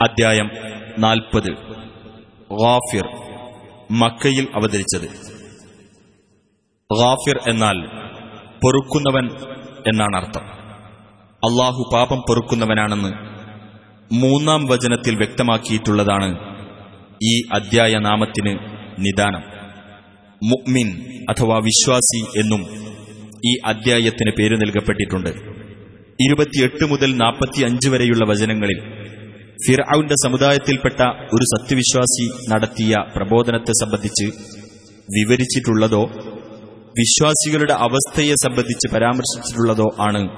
അദ്ധ്യായം നാൽപ്പത്. ഗാഫിർ മക്കയിൽ അവതരിച്ചത്. ഗാഫിർ എന്നാൽ പൊറുക്കുന്നവൻ എന്നാണ് അർത്ഥം. അള്ളാഹു പാപം പൊറുക്കുന്നവനാണെന്ന് മൂന്നാം വചനത്തിൽ വ്യക്തമാക്കിയിട്ടുള്ളതാണ് ഈ അധ്യായ നാമത്തിന് നിദാനം. മുഅ്മിൻ അഥവാ വിശ്വാസി എന്നും ഈ അധ്യായത്തിന് പേര് നൽകപ്പെട്ടിട്ടുണ്ട്. ഇരുപത്തിയെട്ട് മുതൽ നാൽപ്പത്തിയഞ്ച് വരെയുള്ള വചനങ്ങളിൽ ഫിർഔന്റെ സമുദായത്തിൽപ്പെട്ട ഒരു സത്യവിശ്വാസി നടത്തിയ പ്രബോധനത്തെ സംബന്ധിച്ച് വിവരിച്ചിട്ടുള്ളതോ വിശ്വാസികളുടെ അവസ്ഥയെ സംബന്ധിച്ച് പരാമർശിച്ചിട്ടുള്ളതോ ആണ്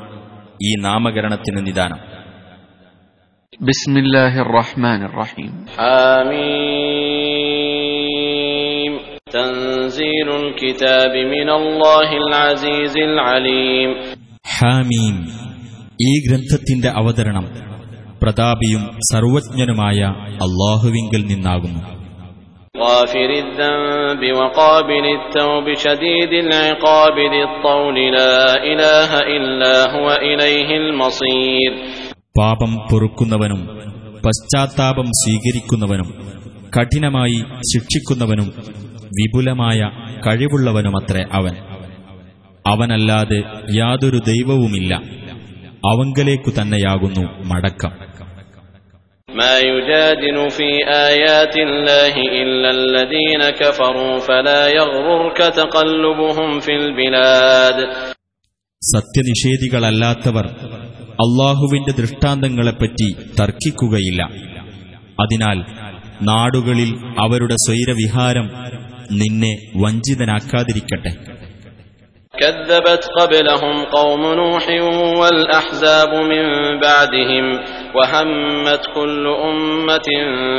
ഈ നാമകരണത്തിന് നിദാനം. ബിസ്മില്ലാഹിർ റഹ്മാനിർ റഹീം ആമീൻ കിതാബി മിനല്ലാഹിൽ അസീസിൽ അലീം. ഹാമീം. ഈ ഗ്രന്ഥത്തിന്റെ അവതരണം പ്രതാപിയും സർവജ്ഞനുമായ അള്ളാഹുവിങ്കിൽ നിന്നാകുന്നു غافر الذنب وقابل التوب شديد العقاب ذي الطول لا إله إلا هو إليه المصير പാപം പൊറുക്കുന്നവനും പശ്ചാത്താപം സ്വീകരിക്കുന്നവനും കഠിനമായി ശിക്ഷിക്കുന്നവനും വിപുലമായ കഴിവുള്ളവനുമത്രേ അവൻ അവനല്ലാതെ യാതൊരു ദൈവവുമില്ല അവങ്കലേക്കു തന്നെയാകുന്നു മടക്കം ما يجادل في آيات الله إلا الذين كفروا فلا يغررك تقلبهم في البلاد സത്യനിഷേധികളല്ലാത്തവർ അള്ളാഹുവിന്റെ ദൃഷ്ടാന്തങ്ങളെപ്പറ്റി തർക്കിക്കുകയില്ല അതിനാൽ നാടുകളിൽ അവരുടെ സ്വൈരവിഹാരം നിന്നെ വഞ്ചിതനാക്കാതിരിക്കട്ടെ كذبت قبلهم قوم نوح والأحزاب من بعدهم وهمت كل أمة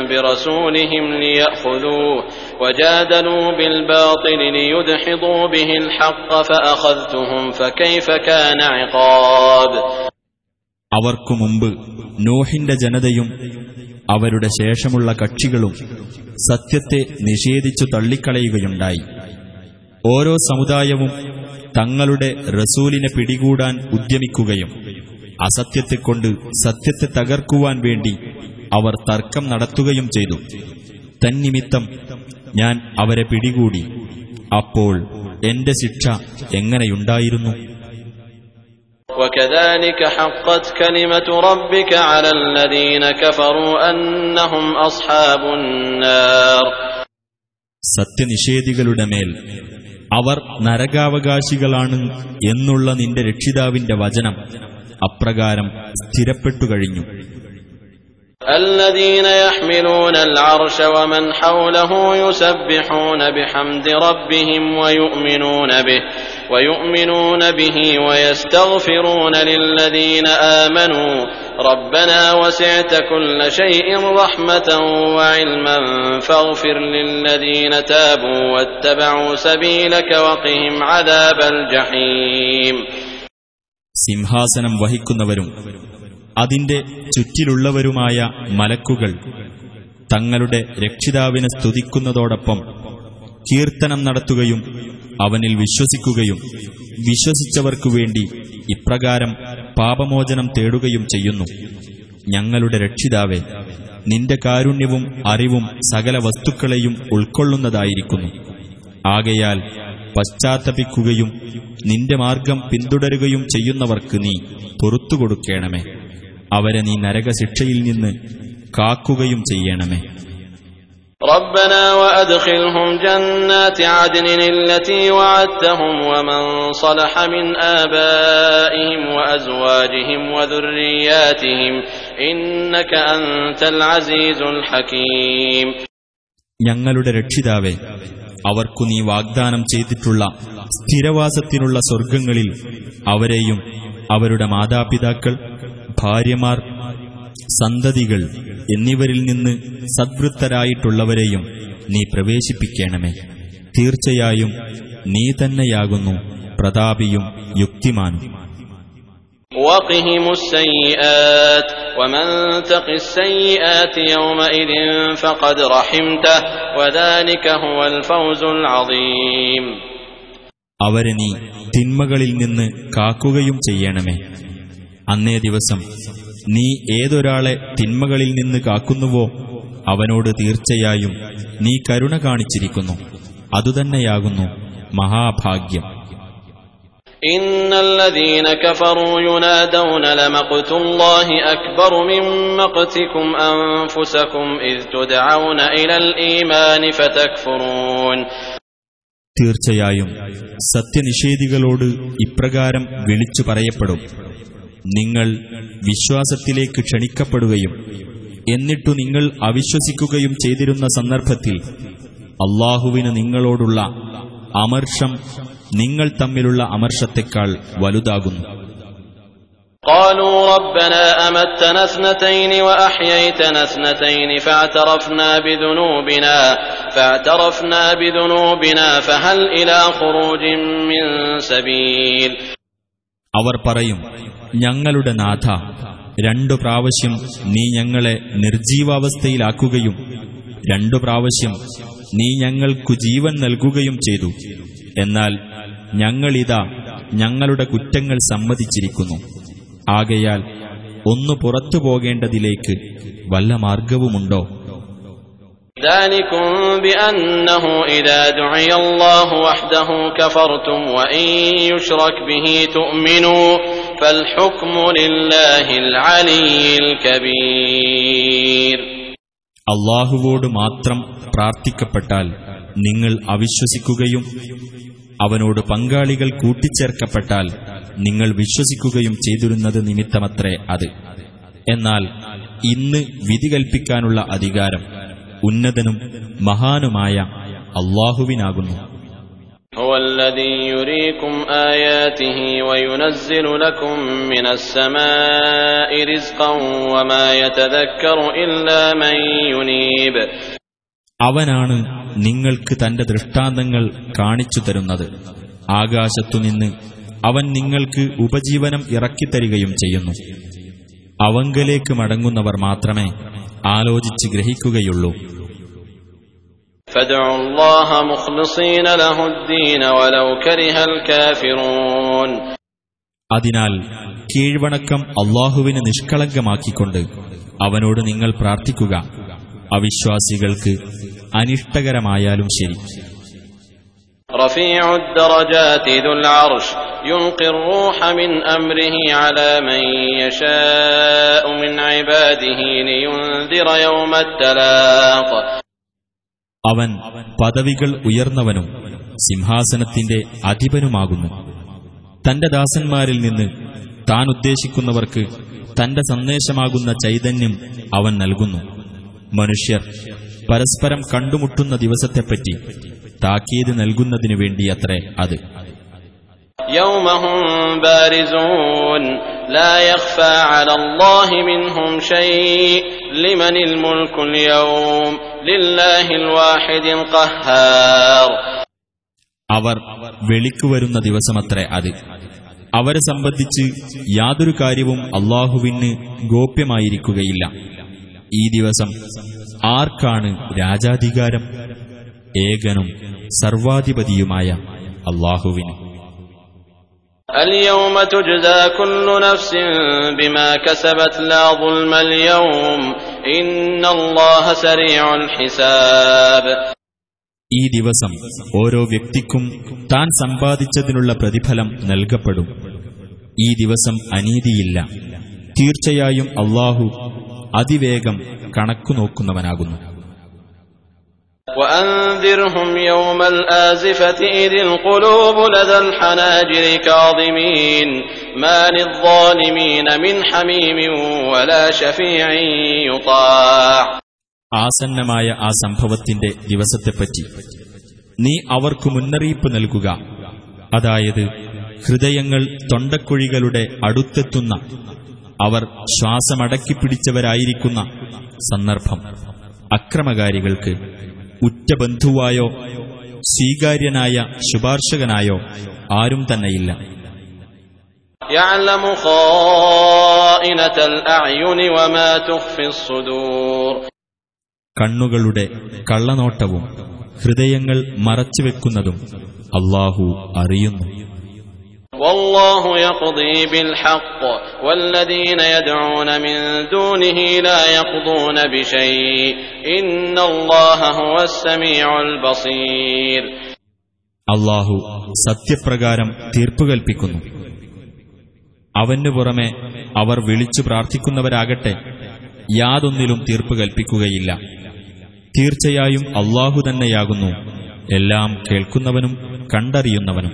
برسولهم ليأخذوه وجادلوا بالباطل ليدحضوا به الحق فأخذتهم فكيف كان عقاب അവർക്കു മുമ്പ് നോഹിന്റെ ജനതയും അവരുടെ ശേഷമുള്ള കക്ഷികളും സത്യത്തെ നിഷേധിച്ചു തള്ളിക്കളയുകയുണ്ടായി ഓരോ സമുദായവും തങ്ങളുടെ റസൂലിനെ പിടികൂടാൻ ഉദ്യമിക്കുകയും അസത്യത്തെക്കൊണ്ട് സത്യത്തെ തകർക്കുവാൻ വേണ്ടി അവർ തർക്കം നടത്തുകയും ചെയ്തു തന്നിമിത്തം ഞാൻ അവരെ പിടികൂടി അപ്പോൾ എന്റെ ശിക്ഷ എങ്ങനെയുണ്ടായിരുന്നു وكذلك حقت كلمة ربك على الذين كفروا أنهم أصحاب النار സത്യനിഷേധികളുടെ മേൽ അവർ നരകാവകാശികളാണ് എന്നുള്ള നിന്റെ രക്ഷിതാവിന്റെ വചനം അപ്രകാരം സ്ഥിരപ്പെട്ടു കഴിഞ്ഞു. الذين يحملون العرش ومن حوله يسبحون بحمد ربهم ويؤمنون به ويؤمنون به ويستغفرون للذين آمنوا ربنا وسعت كل شيء رحمة وعلما فاغفر للذين تابوا واتبعوا سبيلك وقهم عذاب الجحيم സിംഹാസനം വഹിക്കുന്നവരും അതിന്റെ ചുറ്റിലുള്ളവരുമായ മലക്കുകൾ തങ്ങളുടെ രക്ഷിതാവിനെ സ്തുതിക്കുന്നതോടൊപ്പം കീർത്തനം നടത്തുകയും അവനിൽ വിശ്വസിക്കുകയും വിശ്വസിച്ചവർക്കു വേണ്ടി ഇപ്രകാരം പാപമോചനം തേടുകയും ചെയ്യുന്നു. ഞങ്ങളുടെ രക്ഷിതാവെ നിന്റെ കാരുണ്യവും അറിവും സകല വസ്തുക്കളെയും ഉൾക്കൊള്ളുന്നതായിരിക്കുന്നു. ആകയാൽ പശ്ചാത്തപിക്കുകയും നിന്റെ മാർഗം പിന്തുടരുകയും ചെയ്യുന്നവർക്ക് നീ പൊറത്തു കൊടുക്കണമേ അവരെ നീ നരകശിക്ഷയിൽ നിന്ന് കാക്കുകയും ചെയ്യണമേ ربنا وأدخلهم جنات عدن التي وعدتهم ومن صلح من آبائهم وأزواجهم وذرياتهم إنك أنت العزيز الحكيم ഞങ്ങളുടെ രക്ഷിതാവെ അവർക്കു നീ വാഗ്ദാനം ചെയ്തിട്ടുള്ള സ്ഥിരവാസത്തിനുള്ള സ്വർഗങ്ങളിൽ അവരെയും അവരുടെ മാതാപിതാക്കൾ ഭാര്യമാർ സന്തതികൾ എന്നിവരിൽ നിന്ന് സദ്വൃത്തരായിട്ടുള്ളവരെയും നീ പ്രവേശിപ്പിക്കണമേ. തീർച്ചയായും നീ തന്നെയാകുന്നു പ്രതാപിയും യുക്തിമാനും. ഫഖദ് റഹിംത വദാലിക ഹുവൽ ഫൗസുൽ അവരെ നീ തിന്മകളിൽ നിന്ന് കാക്കുകയും ചെയ്യണമേ അന്നേ ദിവസം നീ ഏതൊരാളെ തിന്മകളിൽ നിന്ന് കാക്കുന്നുവോ അവനോട് തീർച്ചയായും നീ കരുണ കാണിച്ചിരിക്കുന്നു അതുതന്നെയാകുന്നു മഹാഭാഗ്യം إن الذين كفروا ينادون لمقت الله أكبر من مقتكم أنفسكم إذ تدعون إلى الإيمان فتكفرون തീർച്ചയായും സത്യനിഷേധികളോട് ഇപ്രകാരം വിളിച്ചു പറയപ്പെടും. നിങ്ങൾ വിശ്വാസത്തിലേക്ക് ക്ഷണിക്കപ്പെടുകയും എന്നിട്ടു നിങ്ങൾ അവിശ്വസിക്കുകയും ചെയ്തിരുന്ന സന്ദർഭത്തിൽ അള്ളാഹുവിന് നിങ്ങളോടുള്ള അമർഷം നിങ്ങൾ തമ്മിലുള്ള അമർഷത്തെക്കാൾ വലുതാകുന്നു. قالوا ربنا أمتنا اثنتين وأحييتنا اثنتين فاعترفنا بذنوبنا فاعترفنا بذنوبنا فهل إلى خروج من سبيل അവർ പറയും ഞങ്ങളുടെ നാഥ രണ്ടു പ്രാവശ്യം നീ ഞങ്ങളെ നിർജീവാവസ്ഥയിലാക്കുകയും രണ്ടു പ്രാവശ്യം നീ ഞങ്ങൾക്കു ജീവൻ നൽകുകയും ചെയ്തു എന്നാൽ ഞങ്ങളിതാ ഞങ്ങളുടെ കുറ്റങ്ങൾ സമ്മതിച്ചിരിക്കുന്നു ആകയാൽ ഒന്നു പുറത്തു പോകേണ്ടതിലേക്ക് വല്ല മാർഗവുമുണ്ടോ ذلكم بأنه إذا دعي الله وحده كفرتم وإن يشرك به تؤمنوا فالحكم لله العلي الكبير അള്ളാഹുവോട് മാത്രം പ്രാർത്ഥിക്കപ്പെട്ടാൽ നിങ്ങൾ അവിശ്വസിക്കുകയും അവനോട് പങ്കാളികൾ കൂട്ടിച്ചേർക്കപ്പെട്ടാൽ നിങ്ങൾ വിശ്വസിക്കുകയും ചെയ്തിരുന്നത് നിമിത്തമത്രേ അത് എന്നാൽ ഇന്ന് വിധി കൽപ്പിക്കാനുള്ള അധികാരം ഉന്നതനും മഹാനുമായ അള്ളാഹുവിനാകുന്നു هو الذي يريكم آياته وينزل لكم من السماء رزقا وما يتذكر إلا من ينيب അവനാണ് നിങ്ങൾക്ക് തന്റെ ദൃഷ്ടാന്തങ്ങൾ കാണിച്ചു തരുന്നത്. ആകാശത്തുനിന്ന് അവൻ നിങ്ങൾക്ക് ഉപജീവനം ഇറക്കിത്തരികയും ചെയ്യുന്നു. അവങ്കലേക്ക് മടങ്ങുന്നവർ മാത്രമേ ആലോചിച്ച് ഗ്രഹിക്കുകയുള്ളൂ. അതിനാൽ കീഴ്വണക്കം അള്ളാഹുവിന് നിഷ്കളങ്കമാക്കിക്കൊണ്ട് അവനോട് നിങ്ങൾ പ്രാർത്ഥിക്കുക. അവിശ്വാസികൾക്ക് അനിഷ്ടകരമായാലും ശരി رفيع الدرجات ذو العرش يلقي الروح من أمره على من يشاء من عباده لينذر يوم التلاق അവൻ പദവികൾ ഉയർന്നവനും സിംഹാസനത്തിന്റെ അധിപനുമാകുന്നു തന്റെ ദാസന്മാരിൽ നിന്ന് താൻ ഉദ്ദേശിക്കുന്നവർക്ക് തന്റെ സന്ദേശമാകുന്ന ചൈതന്യം അവൻ നൽകുന്നു മനുഷ്യർ പരസ്പരം കണ്ടുമുട്ടുന്ന ദിവസത്തെപ്പറ്റി താക്കീത് നൽകുന്നതിനു വേണ്ടിയത്രേ അത് يوم هم بارزون لا يخفى على الله منهم شيء لمن الملك اليوم لله الواحد القهار അവർ വെളിക്കുവരുന്ന ദിവസമത്രേ അത് അവരെ സംബന്ധിച്ച് യാതൊരു കാര്യവും അള്ളാഹുവിന് ഗോപ്യമായിരിക്കുകയില്ല ഈ ദിവസം ആർക്കാണ് രാജാധികാരം ഏകനും സർവാധിപതിയുമായ അള്ളാഹുവിന് اليوم تجزى كل نفس بما كسبت لا ظلم اليوم إن الله سريع الحساب ഈ ദിവസം ഓരോ വ്യക്തിക്കും താൻ സമ്പാദിച്ചതിനുള്ള പ്രതിഫലം നൽകപ്പെടും ഈ ദിവസം അനീതിയില്ല തീർച്ചയായും അള്ളാഹു അതിവേഗം കണക്കു നോക്കുന്നവനാകുന്നു وأنذرهم يوم الآزفة إذ القلوب لدى الحناجر كاظمين ما للظالمين من حميم ولا شفيع يطاع ആസന്നമായ ആ സംഭവത്തിന്റെ ദിവസത്തെപ്പറ്റി നീ അവർക്ക് മുന്നറിയിപ്പ് നൽകുക അതായത് ഹൃദയങ്ങൾ തൊണ്ടക്കുഴികളുടെ അടുത്തെത്തുന്ന അവർ ശ്വാസമടക്കിപ്പിടിച്ചവരായിരിക്കുന്ന സന്ദർഭം. അക്രമകാരികൾക്ക് ഉറ്റബന്ധുവായോ സ്വീകാര്യനായ ശുപാർശകനായോ ആരും തന്നെയില്ല. കണ്ണുകളുടെ കള്ളനോട്ടവും ഹൃദയങ്ങൾ മറച്ചുവെക്കുന്നതും അള്ളാഹു അറിയുന്നു. والله يقضي بالحق والذين يدعون من دونه لا يقضون بشيء إن الله هو السميع البصير അള്ളാഹു സത്യപ്രകാരം തീർപ്പ് കൽപ്പിക്കുന്നു അവനു പുറമെ അവർ വിളിച്ചു പ്രാർത്ഥിക്കുന്നവരാകട്ടെ യാതൊന്നിലും തീർപ്പ് കൽപ്പിക്കുകയില്ല തീർച്ചയായും അള്ളാഹു തന്നെയാകുന്നു എല്ലാം കേൾക്കുന്നവനും കണ്ടറിയുന്നവനും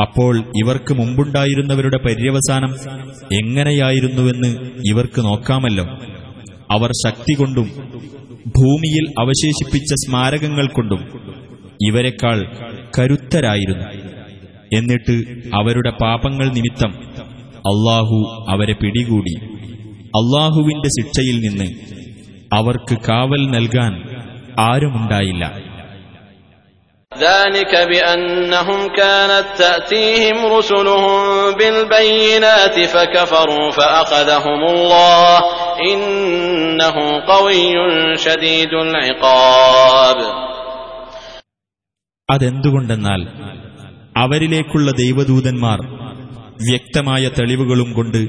അപ്പോൾ ഇവർക്ക് മുമ്പുണ്ടായിരുന്നവരുടെ പര്യവസാനം എങ്ങനെയായിരുന്നുവെന്ന് ഇവർക്ക് നോക്കാമല്ലോ. അവർ ശക്തി കൊണ്ടും ഭൂമിയിൽ അവശേഷിപ്പിച്ച സ്മാരകങ്ങൾ കൊണ്ടും ഇവരെക്കാൾ കരുത്തരായിരുന്നു. എന്നിട്ട് അവരുടെ പാപങ്ങൾ നിമിത്തം അള്ളാഹു അവരെ പിടികൂടി. അള്ളാഹുവിന്റെ ശിക്ഷയിൽ നിന്ന് അവർക്ക് കാവൽ നൽകാൻ ആരുമുണ്ടായില്ല. ذلك بأنهم كانت تأتيهم رسلهم بالبينات فكفروا فأخذهم الله إنه قوي شديد العقاب അതെന്തുകൊണ്ടെന്നാൽ അവരിലേക്കുള്ള ദൈവദൂതന്മാർ വ്യക്തമായ തെളിവുകളും കൊണ്ട്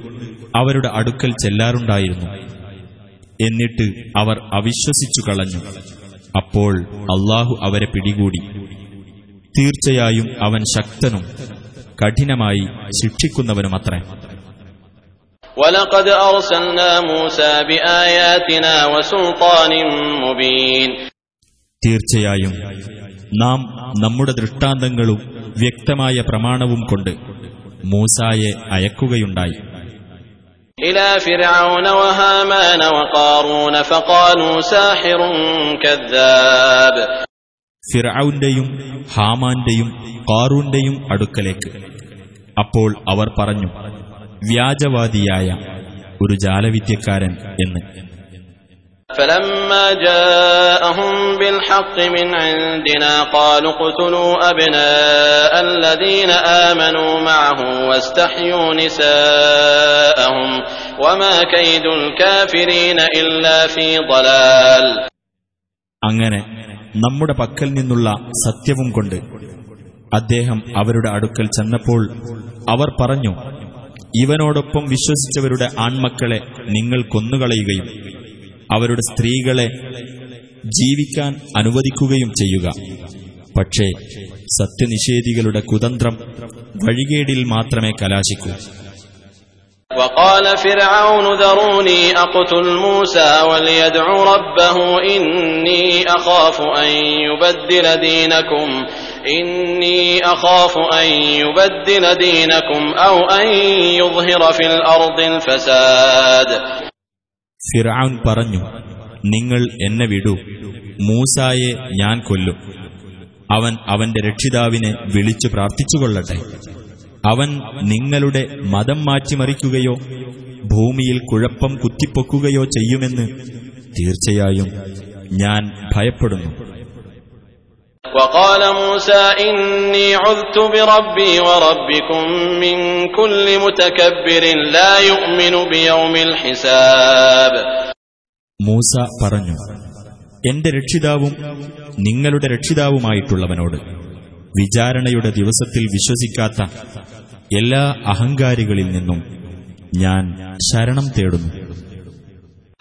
അവരുടെ അടുക്കൽ ചെല്ലാറുണ്ടായിരുന്നു എന്നിട്ട് അവർ അവിശ്വസിച്ചു കളഞ്ഞു അപ്പോൾ അള്ളാഹു അവരെ പിടികൂടി തീർച്ചയായും അവൻ ശക്തനും കഠിനമായി ശിക്ഷിക്കുന്നവനുമത്രേ ولقد أرسلنا موسى بآياتنا وسلطان مبين തീർച്ചയായും നാം നമ്മുടെ ദൃഷ്ടാന്തങ്ങളും വ്യക്തമായ പ്രമാണവും കൊണ്ട് മൂസായെ അയക്കുകയുണ്ടായി إلى فرعون وهامان وقارون فقالوا ساحر كذاب ഫിറൌന്റെയും ഹാമാന്റെയും കാറൂന്റെയും അടുക്കലേക്ക് അപ്പോൾ അവർ പറഞ്ഞു വ്യാജവാദിയായ ഒരു ജാലവിദ്യക്കാരൻ എന്ന് فلما جاءهم بالحق من عندنا قالوا اقتلوا أبناء الذين آمنوا معه واستحيوا نساءهم وما كيد الكافرين إلا في ضلال അങ്ങനെ നമ്മുടെ പക്കൽ നിന്നുള്ള സത്യവും കൊണ്ട് അദ്ദേഹം അവരുടെ അടുക്കൽ ചെന്നപ്പോൾ അവർ പറഞ്ഞു ഇവനോടൊപ്പം വിശ്വസിച്ചവരുടെ ആൺമക്കളെ നിങ്ങൾ കൊന്നുകളയുകയും അവരുടെ സ്ത്രീകളെ ജീവിക്കാൻ അനുവദിക്കുകയും ചെയ്യുക പക്ഷേ സത്യനിഷേധികളുടെ കുതന്ത്രം വഴികേടിൽ മാത്രമേ കലാശിക്കൂ وقال فرعون ذروني أقتل موسى وليدع ربه إني أخاف أن يبدل دينكم إني أخاف أن يبدل دينكم أو أن يظهر في الأرض الفساد ഫിറൌൻ പറഞ്ഞു നിങ്ങൾ എന്നെ വിടൂ. മൂസായെ ഞാൻ കൊല്ലും. അവൻ അവന്റെ രക്ഷിതാവിനെ വിളിച്ചു പ്രാർത്ഥിച്ചുകൊള്ളട്ടെ. അവൻ നിങ്ങളുടെ മതം മാറ്റിമറിക്കുകയോ ഭൂമിയിൽ കുഴപ്പം കുത്തിപ്പൊക്കുകയോ ചെയ്യുമെന്ന് തീർച്ചയായും ഞാൻ ഭയപ്പെടുന്നു. وقال موسى إني عذت بربي وربكم من كل متكبر لا يؤمن بيوم الحساب മൂസ പറഞ്ഞു എന്റെ രക്ഷിതാവും നിങ്ങളുടെ രക്ഷിതാവുമായിട്ടുള്ളവനോട് വിചാരണയുടെ ദിവസത്തിൽ വിശ്വസിക്കാത്ത എല്ലാ അഹങ്കാരികളിൽ നിന്നും ഞാൻ ശരണം തേടുന്നു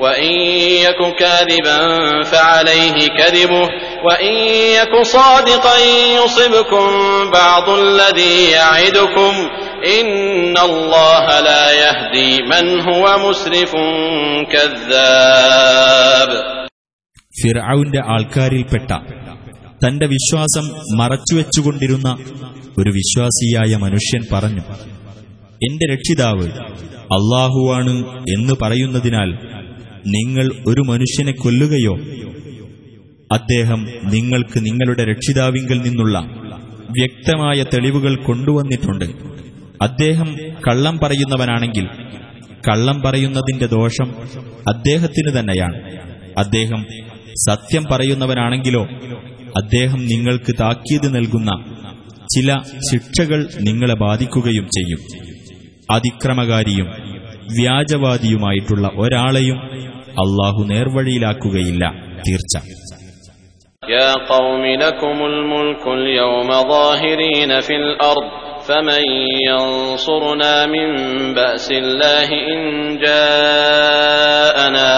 وإن يك كاذبا فعليه كذبه وإن يك صادقا يصبكم بعض الذي يعدكم إن الله لا يهدي من هو مسرف كذاب ഫിർഔന്റെ ആൾക്കാരിൽപ്പെട്ട തന്റെ വിശ്വാസം മറച്ചുവെച്ചുകൊണ്ടിരുന്ന ഒരു വിശ്വാസിയായ മനുഷ്യൻ പറഞ്ഞു എന്റെ രക്ഷിതാവ് അള്ളാഹുവാണ് എന്ന് പറയുന്നതിനാൽ നിങ്ങൾ ഒരു മനുഷ്യനെ കൊല്ലുകയോ അദ്ദേഹം നിങ്ങൾക്ക് നിങ്ങളുടെ രക്ഷിതാവിങ്കിൽ നിന്നുള്ള വ്യക്തമായ തെളിവുകൾ കൊണ്ടുവന്നിട്ടുണ്ട്. അദ്ദേഹം കള്ളം പറയുന്നവനാണെങ്കിൽ കള്ളം പറയുന്നതിന്റെ ദോഷം അദ്ദേഹത്തിന് തന്നെയാണ്. അദ്ദേഹം സത്യം പറയുന്നവനാണെങ്കിലോ അദ്ദേഹം നിങ്ങൾക്ക് താക്കീത് നൽകുന്ന ചില ശിക്ഷകൾ നിങ്ങളെ ബാധിക്കുകയും ചെയ്യും. അതിക്രമകാരിയും വ്യാജവാദിയുമായിട്ടുള്ള ഒരാളെയും അള്ളാഹു നേർവഴിയിലാക്കുകയില്ല തീർച്ച يا قوم لكم الملك اليوم ظاهرين في الأرض فمن ينصرنا من بأس الله إن جاءنا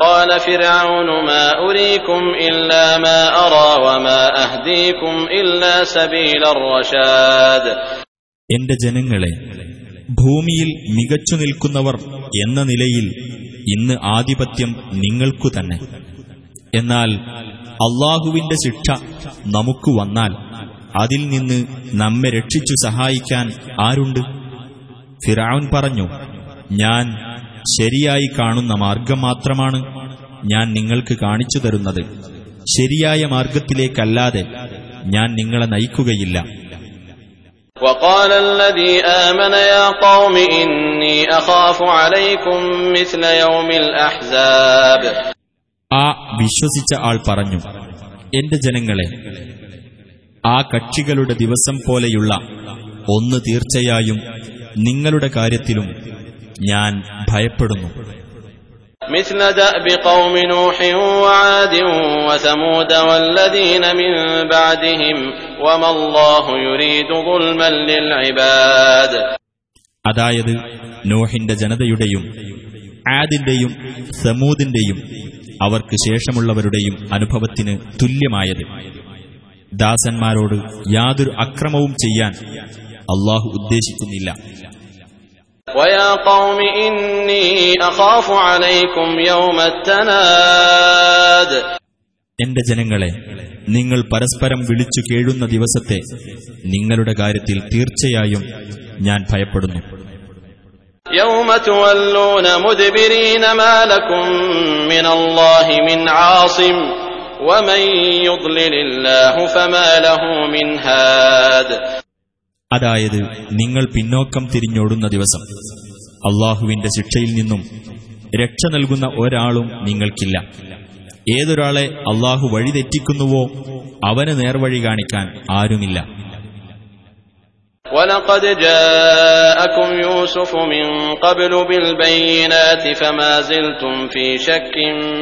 قال فرعون ما أريكم إلا ما أرى وما أهديكم إلا سبيل الرشاد എന്റെ ജനങ്ങളെ ഭൂമിയിൽ മികച്ചു നിൽക്കുന്നവർ എന്ന നിലയിൽ ഇന്ന് ആധിപത്യം നിങ്ങൾക്കു തന്നെ. എന്നാൽ അള്ളാഹുവിന്റെ ശിക്ഷ നമുക്ക് വന്നാൽ അതിൽ നിന്ന് നമ്മെ രക്ഷിച്ചു സഹായിക്കാൻ ആരുണ്ട്? ഫിറാവുൻ പറഞ്ഞു ഞാൻ ശരിയായി കാണുന്ന മാർഗം മാത്രമാണ് ഞാൻ നിങ്ങൾക്ക് കാണിച്ചു തരുന്നത്. ശരിയായ മാർഗത്തിലേക്കല്ലാതെ ഞാൻ നിങ്ങളെ നയിക്കുകയില്ല. وقال الذي آمن يا قوم إني أخاف عليكم مثل يوم الأحزاب ആ വിശ്വസിച്ച ആൾ പറഞ്ഞു എന്റെ ജനങ്ങളെ ആ കക്ഷികളുടെ ദിവസം പോലെയുള്ള ഒന്ന് തീർച്ചയായും നിങ്ങളുടെ കാര്യത്തിലും ഞാൻ ഭയപ്പെടുന്നു مثل دأب قوم نوح وعاد وثمود والذين من بعدهم وما الله يريد ظلما للعباد അതായത് നോഹിന്റെ ജനതയുടെയും ആദിന്റെയും സമൂദിന്റെയും അവർക്ക് ശേഷമുള്ളവരുടെയും അനുഭവത്തിന് തുല്യമായത് ദാസന്മാരോട് യാതൊരു അക്രമവും ചെയ്യാൻ അള്ളാഹു ഉദ്ദേശിക്കുന്നില്ല ويا قوم إني أخاف عليكم يوم التناد എന്റെ ജനങ്ങളെ നിങ്ങൾ പരസ്പരം വിളിച്ചു കേഴുന്ന ദിവസത്തെ നിങ്ങളുടെ കാര്യത്തിൽ തീർച്ചയായും ഞാൻ ഭയപ്പെടുന്നു അതായത് നിങ്ങൾ പിന്നോക്കം തിരിഞ്ഞോടുന്ന ദിവസം അള്ളാഹുവിന്റെ ശിക്ഷയിൽ നിന്നും രക്ഷ നൽകുന്ന ഒരാളും നിങ്ങൾക്കില്ല ഏതൊരാളെ അള്ളാഹു വഴിതെറ്റിക്കുന്നുവോ അവന് നേർവഴി കാണിക്കാൻ ആരുമില്ല ولقد جاءكم يوسف من قبل بالبينات فما زلتم في شك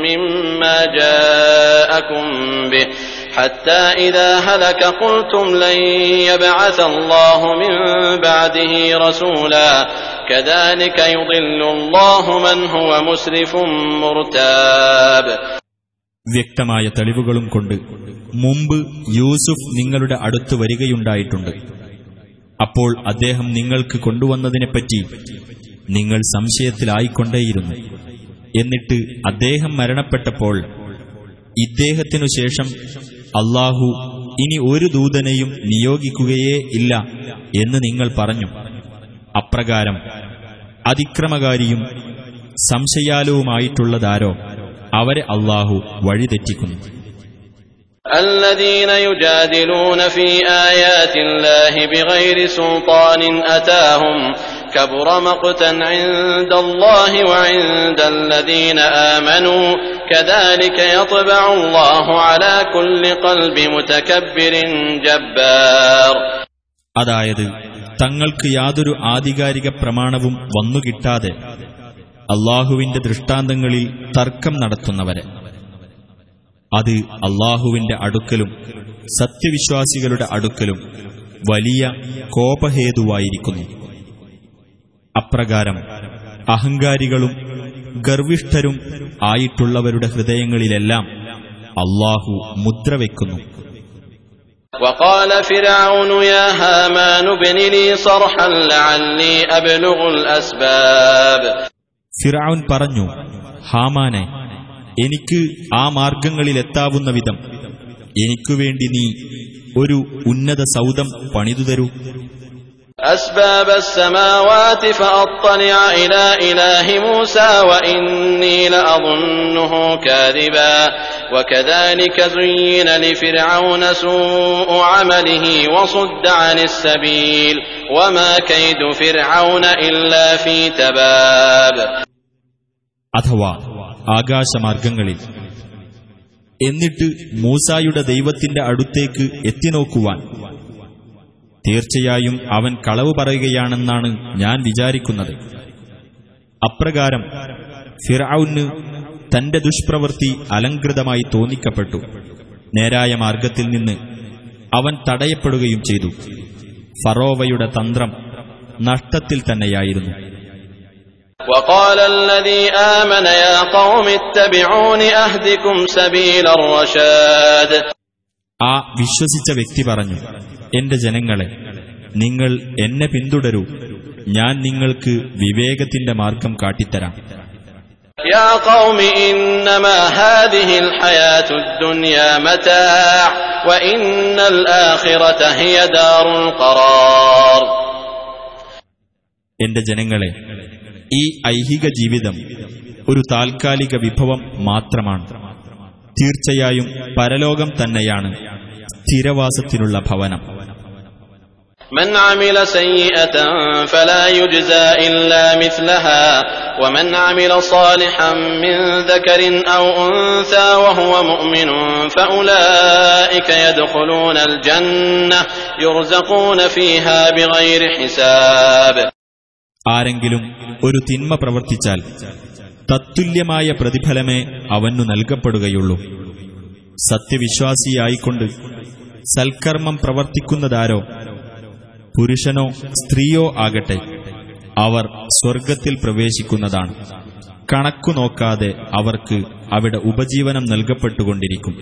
مما جاءكم به حتى إذا هلك قلتم لن يبعث الله من بعده رسولا كذلك يضل الله من هو مسرف مرتاب വ്യക്തമായ തെളിവുകളും കൊണ്ട് മുമ്പ് യൂസുഫ് നിങ്ങളുടെ അടുത്ത് വരികയുണ്ടായിട്ടുണ്ട് അപ്പോൾ അദ്ദേഹം നിങ്ങൾക്ക് കൊണ്ടുവന്നതിനെപ്പറ്റി നിങ്ങൾ സംശയത്തിലായിക്കൊണ്ടേയിരുന്നു എന്നിട്ട് അദ്ദേഹം മരണപ്പെട്ടപ്പോൾ ഇദ്ദേഹത്തിനു ശേഷം അള്ളാഹു ഇനി ഒരു ദൂതനെയും നിയോഗിക്കുകയേ ഇല്ല എന്ന് നിങ്ങൾ പറഞ്ഞു അപ്രകാരം അതിക്രമകാരിയും സംശയാലുവുമായിട്ടുള്ളതാരോ അവരെ അള്ളാഹു വഴിതെറ്റിക്കുന്നു الذين يجادلون في آيات الله بغير سلطان أتاهم كبر مقتا عند الله وعند الذين آمنوا كذلك يطبع الله على كل قلب متكبر جبار അതായത് തങ്ങൾക്ക് യാതൊരു ആധികാരിക പ്രമാണവും വന്നുകിട്ടാതെ അള്ളാഹുവിന്റെ ദൃഷ്ടാന്തങ്ങളിൽ തർക്കം നടത്തുന്നവരെ അത് അള്ളാഹുവിന്റെ അടുക്കലും സത്യവിശ്വാസികളുടെ അടുക്കലും വലിയ കോപഹേതുവായിരിക്കുന്നു അപ്രകാരം അഹങ്കാരികളും ഗർവിഷ്ഠരും ആയിട്ടുള്ളവരുടെ ഹൃദയങ്ങളിലെല്ലാം അള്ളാഹു മുദ്രവെക്കുന്നു وقال فرعون يا هامان ابن لي صرحا لعلي أبلغ الأسباب ഫിറൌൻ പറഞ്ഞു ഹാമാനെ എനിക്ക് ആ മാർഗങ്ങളിലെത്താവുന്ന വിധം എനിക്കുവേണ്ടി നീ ഒരു ഉന്നത സൗദം പണിതു തരൂ أسباب السماوات فأطلع إلى إله موسى وإني لأظنه كاذبا وكذلك زين لفرعون سوء عمله وصد عن السبيل وما كيد فرعون إلا في تباب അഥവാ ആകാശമാർഗങ്ങളിൽ എന്നിട്ട് മൂസായുടെ ദൈവത്തിന്റെ അടുത്തേക്ക് എത്തിനോക്കുവാൻ തീർച്ചയായും അവൻ കളവ് പറയുകയാണെന്നാണ് ഞാൻ വിചാരിക്കുന്നത് അപ്രകാരം ഫിറൌന് തന്റെ ദുഷ്പ്രവൃത്തി അലങ്കൃതമായി തോന്നിക്കപ്പെട്ടു നേരായ മാർഗത്തിൽ നിന്ന് അവൻ തടയപ്പെടുകയും ചെയ്തു ഫറോവയുടെ തന്ത്രം നഷ്ടത്തിൽ തന്നെയായിരുന്നു وقال الذي آمن يا قوم اتبعون أهدكم سبيل الرشاد ആ വിശ്വസിച്ച വ്യക്തി പറഞ്ഞു എന്റെ ജനങ്ങളെ നിങ്ങൾ എന്നെ പിന്തുടരൂ ഞാൻ നിങ്ങൾക്ക് വിവേകത്തിന്റെ മാർഗം കാട്ടിത്തരാം يا قوم إنما هذه الحياة الدنيا متاع وإن الآخرة هي دار القرار എന്റെ ജനങ്ങളെ ഈ ഐഹിക ജീവിതം ഒരു താൽക്കാലിക വിഭവം മാത്രമാണ് തീർച്ചയായും പരലോകം തന്നെയാണ് സ്ഥിരവാസത്തിനുള്ള ഭവനം من عمل سيئة فلا يجزى إلا مثلها ومن عمل صالحا من ذكر أو أنثى وهو مؤمن فأولئك يدخلون الجنة يرزقون فيها بغير حساب ആരെങ്കിലും ഒരു തിന്മ പ്രവർത്തിച്ചാൽ തത്തുല്യമായ പ്രതിഫലമേ അവനു നൽകപ്പെടുകയുള്ളൂ സത്യവിശ്വാസിയായിക്കൊണ്ട് സൽക്കർമ്മം പ്രവർത്തിക്കുന്നതാരോ പുരുഷനോ സ്ത്രീയോ ആകട്ടെ അവർ സ്വർഗത്തിൽ പ്രവേശിക്കുന്നതാണ് കണക്കു നോക്കാതെ അവർക്ക് അവിടെ ഉപജീവനം നൽകപ്പെട്ടുകൊണ്ടിരിക്കും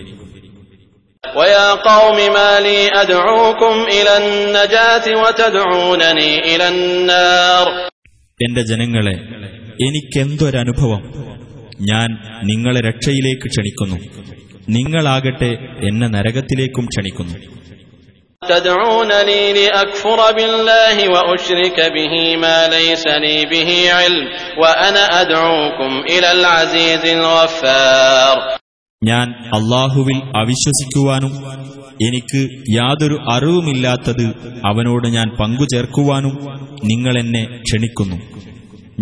ويا قوم ما لي أدعوكم إلى النجاة وتدعونني إلى النار എന്റെ ജനങ്ങളെ എനിക്കെന്തൊരനുഭവം ഞാൻ നിങ്ങളെ രക്ഷയിലേക്ക് ക്ഷണിക്കുന്നു നിങ്ങളാകട്ടെ എന്നെ നരകത്തിലേക്കും ക്ഷണിക്കുന്നു تدعونني لأكفر بالله وأشرك به ما ليس لي به علم وأنا أدعوكم إلى العزيز الغفار ഞാൻ അള്ളാഹുവിൽ അവിശ്വസിക്കുവാനും എനിക്ക് യാതൊരു അറിവുമില്ലാത്തത് അവനോട് ഞാൻ പങ്കുചേർക്കുവാനും നിങ്ങളെന്നെ ക്ഷണിക്കുന്നു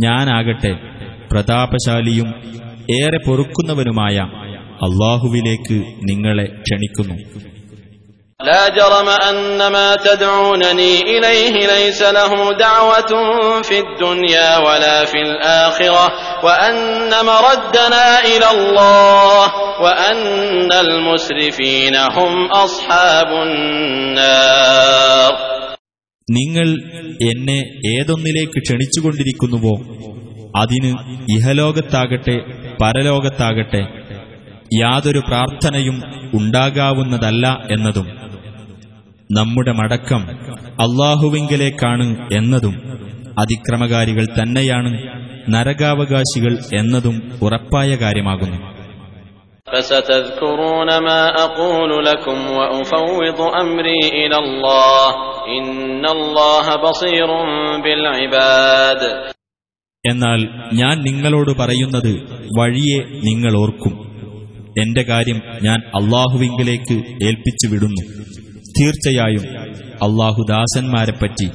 ഞാനാകട്ടെ പ്രതാപശാലിയും ഏറെ പൊറുക്കുന്നവനുമായ അള്ളാഹുവിലേക്ക് നിങ്ങളെ ക്ഷണിക്കുന്നു لا جرم أن ما تدعونني إليه ليس له دعوة في الدنيا ولا في الآخرة وأن مردنا إلى الله وأن المسرفين هم أصحاب النار നിങ്ങൾ എന്നെ ഏതൊന്നിലേക്ക് ക്ഷണിച്ചുകൊണ്ടിരിക്കുന്നുവോ അതിന് ഇഹലോകത്താകട്ടെ പരലോകത്താകട്ടെ യാതൊരു പ്രാർത്ഥനയും ഉണ്ടാകാവുന്നതല്ല എന്നതും നമ്മുടെ മടക്കം അള്ളാഹുവിങ്കലേക്കാണ് എന്നതും അതിക്രമകാരികൾ തന്നെയാണ് നരകാവകാശികൾ എന്നതും ഉറപ്പായ കാര്യമാകുന്നു. فستذكرون ما أقول لكم وأفوض أمري إلى الله إن الله بصير بالعباد എന്നാൽ ഞാൻ നിങ്ങളോട് പറയുന്നത് വഴിയെ നിങ്ങൾ ഓർക്കും എന്റെ കാര്യം ഞാൻ അള്ളാഹുവിങ്കിലേക്ക് ഏൽപ്പിച്ചു വിടുന്നു തീർച്ചയായും അള്ളാഹു ദാസന്മാരെപ്പറ്റി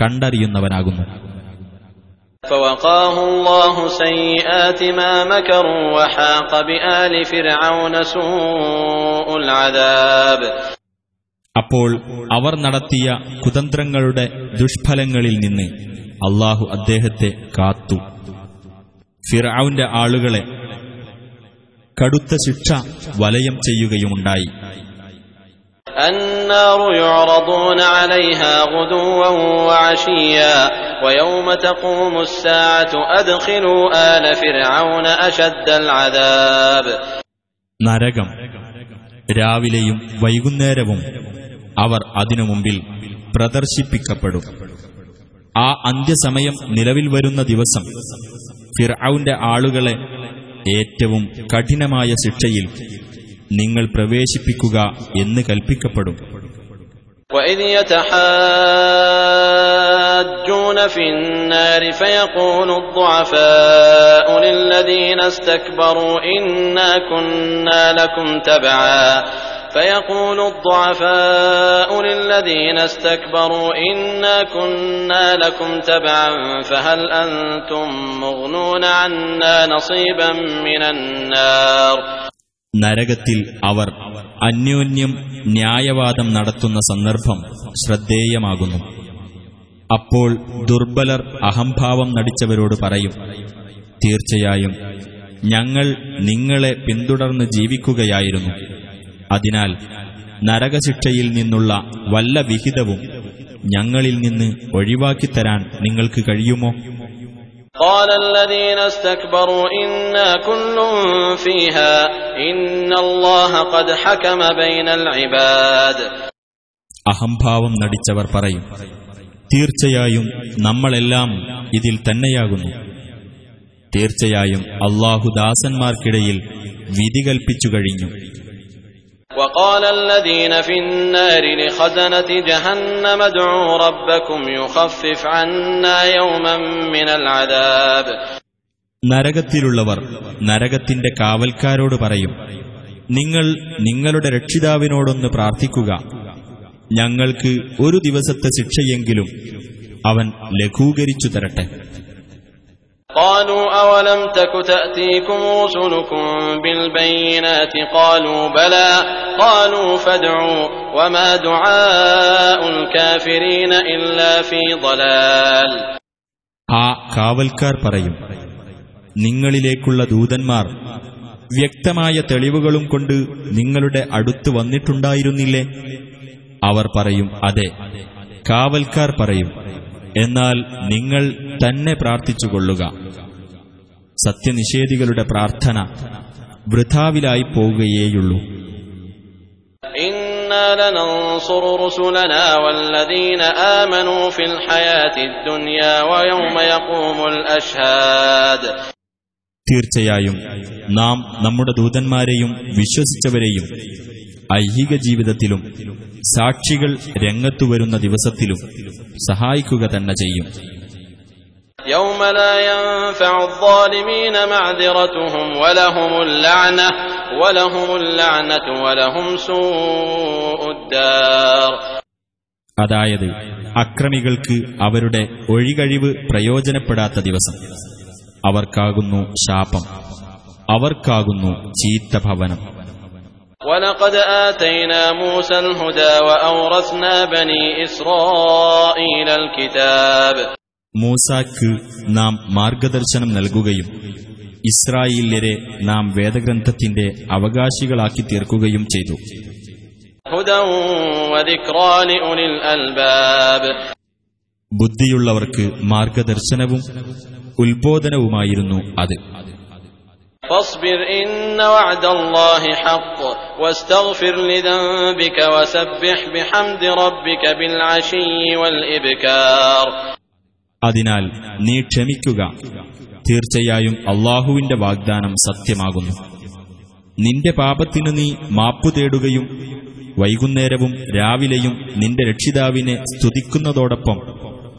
കണ്ടറിയുന്നവനാകുന്നു فوقاه الله سيئات ما مكروا وحاق بآل فرعون سوء العذاب അപ്പോൾ അവർ നടത്തിയ കുതന്ത്രങ്ങളുടെ ദുഷ്ഫലങ്ങളിൽ നിന്ന് അള്ളാഹു അദ്ദേഹത്തെ കാത്തു ഫിറൌന്റെ ആളുകളെ കടുത്ത ശിക്ഷ വലയം ചെയ്യുകയുമുണ്ടായി النار يعرضون عليها غدوا وعشيا ويوم تقوم الساعة أدخلوا آل فرعون أشد العذاب നരകം രാവിലെയും വൈകുന്നേരവും അവർ അതിനു മുമ്പിൽ പ്രദർശിപ്പിക്കപ്പെടും ആ അന്ത്യസമയം നിലവിൽ വരുന്ന ദിവസം ഫിർഔന്റെ ആളുകളെ ഏറ്റവും കഠിനമായ ശിക്ഷയിൽ നിങ്ങൾ പ്രവേശിപ്പിക്കുക എന്ന് കൽപ്പിക്കപ്പെടും وإذ يتحاجون في النار فيقول الضعفاء للذين استكبروا إنا كنا لكم تبعا فيقول الضعفاء للذين استكبروا إنا كنا لكم تبعا فهل أنتم مغنون عنا نصيبا من النار നരകത്തിൽ അവർ അന്യോന്യം ന്യായവാദം നടത്തുന്ന സന്ദർഭം ശ്രദ്ധേയമാകുന്നു അപ്പോൾ ദുർബലർ അഹംഭാവം നടിച്ചവരോട് പറയും തീർച്ചയായും ഞങ്ങൾ നിങ്ങളെ പിന്തുടർന്ന് ജീവിക്കുകയായിരുന്നു അതിനാൽ നരകശിക്ഷയിൽ നിന്നുള്ള വല്ല വിഹിതവും ഞങ്ങളിൽ നിന്ന് ഒഴിവാക്കിത്തരാൻ നിങ്ങൾക്ക് കഴിയുമോ قال الذين استكبروا إنا كل فيها إن الله قد حكم بين العباد അഹംഭാവം നടിച്ചവർ പറയും തീർച്ചയായും നമ്മളെല്ലാം ഇതിൽ തന്നെയാകുന്നു തീർച്ചയായും അള്ളാഹു ദാസന്മാർക്കിടയിൽ വിധി കൽപ്പിച്ചു കഴിഞ്ഞു وقال الذين في النار لخزنة جهنم ادعوا ربكم يخفف عنا يوما من العذاب നരകത്തിലുള്ളവർ നരകത്തിന്റെ കാവൽക്കാരോട് പറയും നിങ്ങൾ നിങ്ങളുടെ രക്ഷിതാവിനോടൊന്ന് പ്രാർത്ഥിക്കുക ഞങ്ങൾക്ക് ഒരു ദിവസത്തെ ശിക്ഷയെങ്കിലും അവൻ ലഘൂകരിച്ചു തരട്ടെ قالوا أولم تك تأتيكم رسلكم بالبينات قالوا بلى قالوا فادعوا وما دعاء الكافرين إلا في ضلال ആ കാവൽക്കാർ പറയും നിങ്ങളിലേക്കുള്ള ദൂതന്മാർ വ്യക്തമായ തെളിവുകളും കൊണ്ട് നിങ്ങളുടെ അടുത്ത് വന്നിട്ടുണ്ടായിരുന്നില്ലേ അവർ പറയും അതെ കാവൽക്കാർ പറയും എന്നാൽ നിങ്ങൾ തന്നെ പ്രാർത്ഥിച്ചുകൊള്ളുക. സത്യനിഷേധികളുടെ പ്രാർത്ഥന വൃഥാവിലായി പോവുകയേയുള്ളൂ. തീർച്ചയായും നാം നമ്മുടെ ദൂതന്മാരെയും വിശ്വസിച്ചവരെയും ഐഹിക ജീവിതത്തിലും സാക്ഷികൾ രംഗത്തു വരുന്ന ദിവസത്തിലും സഹായിക്കുക തന്നെ ചെയ്യും يوم لا ينفع الظالمين معذرتهم ولهم اللعنة ولهم اللعنة ولهم سوء الدار അതായത് അക്രമികൾക്ക് അവരുടെ ഒഴികഴിവ് പ്രയോജനപ്പെടാത്ത ദിവസം അവർക്കാകുന്നു ശാപം അവർക്കാകുന്നു ചീത്ത ഭവനം ولقد آتينا موسى الهدى وأورثنا بني إسرائيل الكتاب മൂസാക്ക് നാം മാർഗദർശനം നൽകുകയും ഇസ്രായേല്യരെ നാം വേദഗ്രന്ഥത്തിന്റെ അവകാശികളാക്കി തീർക്കുകയും ചെയ്തു هدى وذكرى لأولي الألباب ബുദ്ധിയുള്ളവർക്ക് മാർഗദർശനവും ഉത്ബോധനവുമായിരുന്നു അത് فاصبر إن وعد الله حق واستغفر لذنبك وسبح بحمد ربك بالعشي والإبكار അതിനാൽ നീ ക്ഷമിക്കുക തീർച്ചയായും അള്ളാഹുവിന്റെ വാഗ്ദാനം സത്യമാകുന്നു നിന്റെ പാപത്തിനു നീ മാപ്പു തേടുകയും വൈകുന്നേരവും രാവിലെയും നിന്റെ രക്ഷിതാവിനെ സ്തുതിക്കുന്നതോടൊപ്പം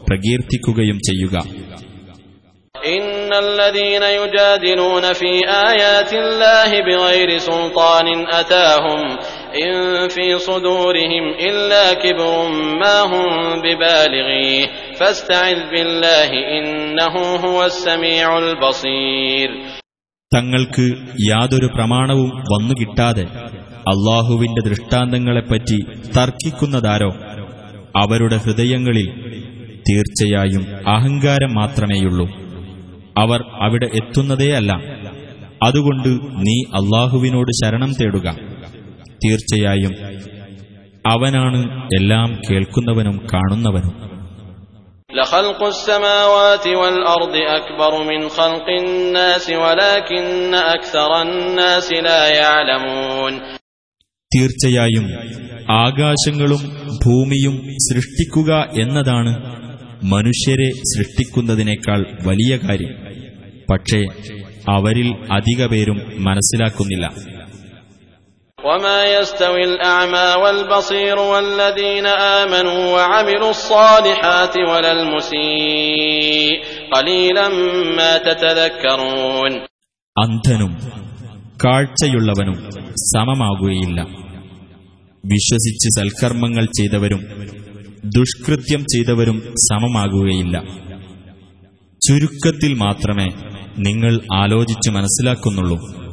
പ്രകീർത്തിക്കുകയും ചെയ്യുക إن الذين يجادلون في آيات الله بغير سلطان أتاهم إن في صدورهم إلا كبر ما هم ببالغيه فاستعذ بالله إنه هو السميع البصير തങ്ങൾക്ക് യാതൊരു പ്രമാണവും വന്നുകിട്ടാതെ അള്ളാഹുവിന്റെ ദൃഷ്ടാന്തങ്ങളെപ്പറ്റി തർക്കിക്കുന്നതാരോ അവരുടെ ഹൃദയങ്ങളിൽ തീർച്ചയായും അഹങ്കാരം മാത്രമേയുള്ളൂ അവർ അവിടെ എത്തുന്നതേയല്ല അതുകൊണ്ട് നീ അള്ളാഹുവിനോട് ശരണം തേടുക തീർച്ചയായും അവനാണ് എല്ലാം കേൾക്കുന്നവനും കാണുന്നവനും لخلق السماوات والأرض أكبر من خلق الناس ولكن أكثر الناس لا يعلمون തീർച്ചയായും ആകാശങ്ങളും ഭൂമിയും സൃഷ്ടിക്കുക എന്നതാണ് മനുഷ്യരെ സൃഷ്ടിക്കുന്നതിനേക്കാൾ വലിയ കാര്യം പക്ഷേ അവരിൽ അധിക പേരും മനസ്സിലാക്കുന്നില്ല وما يستوي الأعمى والبصير والذين آمنوا وعملوا الصالحات ولا المسيء قليلا ما تتذكرون അന്ധനും കാഴ്ചയുള്ളവനും സമമാകുകയില്ല വിശ്വസിച്ച് സൽക്കർമ്മങ്ങൾ ചെയ്തവരും ദുഷ്കൃത്യം ചെയ്തവരും സമമാകുകയില്ല ചുരുക്കത്തിൽ മാത്രമേ നിങ്ങൾ ആലോചിച്ച് മനസ്സിലാക്കുന്നുള്ളൂ.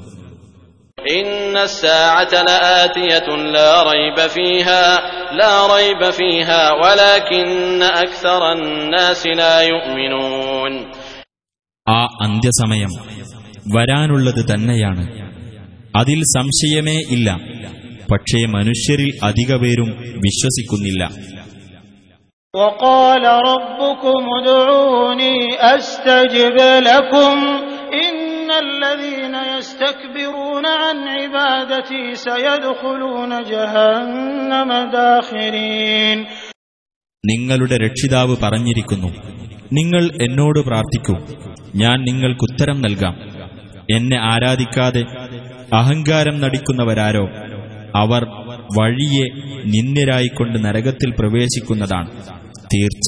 ആ അന്ത്യസമയം വരാനുള്ളത് തന്നെയാണ്. അതിൽ സംശയമേ ഇല്ല. പക്ഷേ മനുഷ്യരിൽ അധികപേരും വിശ്വസിക്കുന്നില്ല. وقال ربكم ادعوني أستجب لكم إن الذين يستكبرون عن عبادتي سيدخلون جهنم داخرين നിങ്ങളുടെ രക്ഷിതാവ് പറഞ്ഞിരിക്കുന്നു നിങ്ങൾ എന്നോട് പ്രാർത്ഥിക്കൂ ഞാൻ നിങ്ങൾക്കുത്തരം നൽകാം എന്നെ ആരാധിക്കാതെ അഹങ്കാരം നടിക്കുന്നവരാരോ അവർ വഴിയെ നിന്ദ്യരായിക്കൊണ്ട് നരകത്തിൽ പ്രവേശിക്കുന്നതാണ് തീർച്ച